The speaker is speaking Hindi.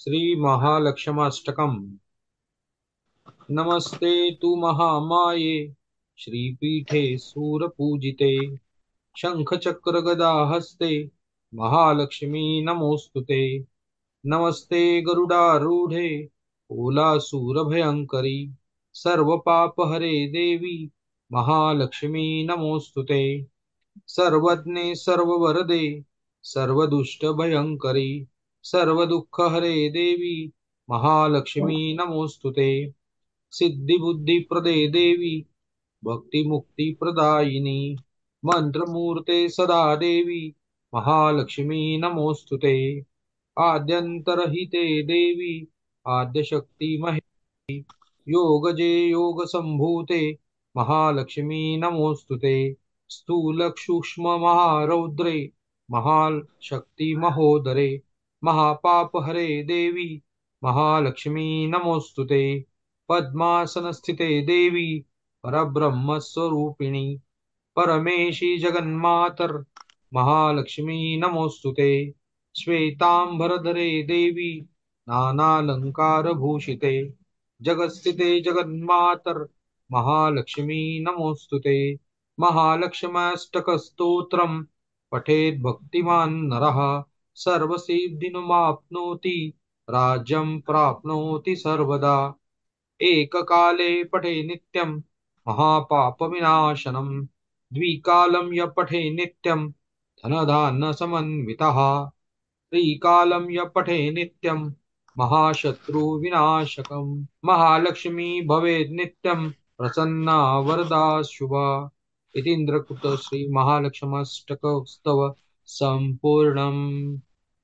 श्रीमहालक्ष्माष्टकम् नमस्ते तु महामाये, श्रीपीठे सूरपूजिते, शङ्खचक्रगदाहस्ते, महालक्ष्मी नमोऽस्तु ते नमस्ते गरुडारूढे ओलासुरभयङ्करी सर्वपापहरे देवी, महालक्ष्मी नमोऽस्तु ते सर्वज्ञे सर्ववरदे, सर्वदुष्टभयङ्करी सर्वदुःखहरे देवी महालक्ष्मी नमोऽस्तु ते। सिद्धिबुद्धिप्रदे देवी, भक्तिमुक्तिप्रदायिनी, मन्त्रमूर्ते सदा देवी, महालक्ष्मी नमोऽस्तु ते। आद्यन्तरहिते देवी आद्यशक्तिमहे योगजे योगसम्भूते, महालक्ष्मी नमोऽस्तु ते। स्थूलसूक्ष्ममहारौद्रे, महाशक्तिमहोदरे महापापहरे देवी, महालक्ष्मी नमोऽस्तु ते। पद्मासनस्थिते देवी, परब्रह्मस्वरूपिणी, परमेशी जगन्मातर, महालक्ष्मी नमोस्तुते श्वेतांबरधरे देवी, नानालङ्कारभूषिते। जगत्स्थिते जगन्मातर, महालक्ष्मी नमोऽस्तु ते। महालक्ष्म्याष्टकस्तोत्रम् पठेद् भक्तिमान् नरः। सर्वसिद्धिनुमाप्नोति राज्यं प्राप्नोति सर्वदा। एककाले पठे नित्यं महापापविनाशनम् द्विकालं य पठे नित्यं धनधान्यसमन्वितः। त्रिकालं य पठे नित्यं महाशत्रुविनाशकम् महालक्ष्मी भवेत् नित्यं प्रसन्ना वरदा शुभा। इतीन्द्रकृत श्रीमहालक्ष्मष्टकस्तव सम्पूर्णम्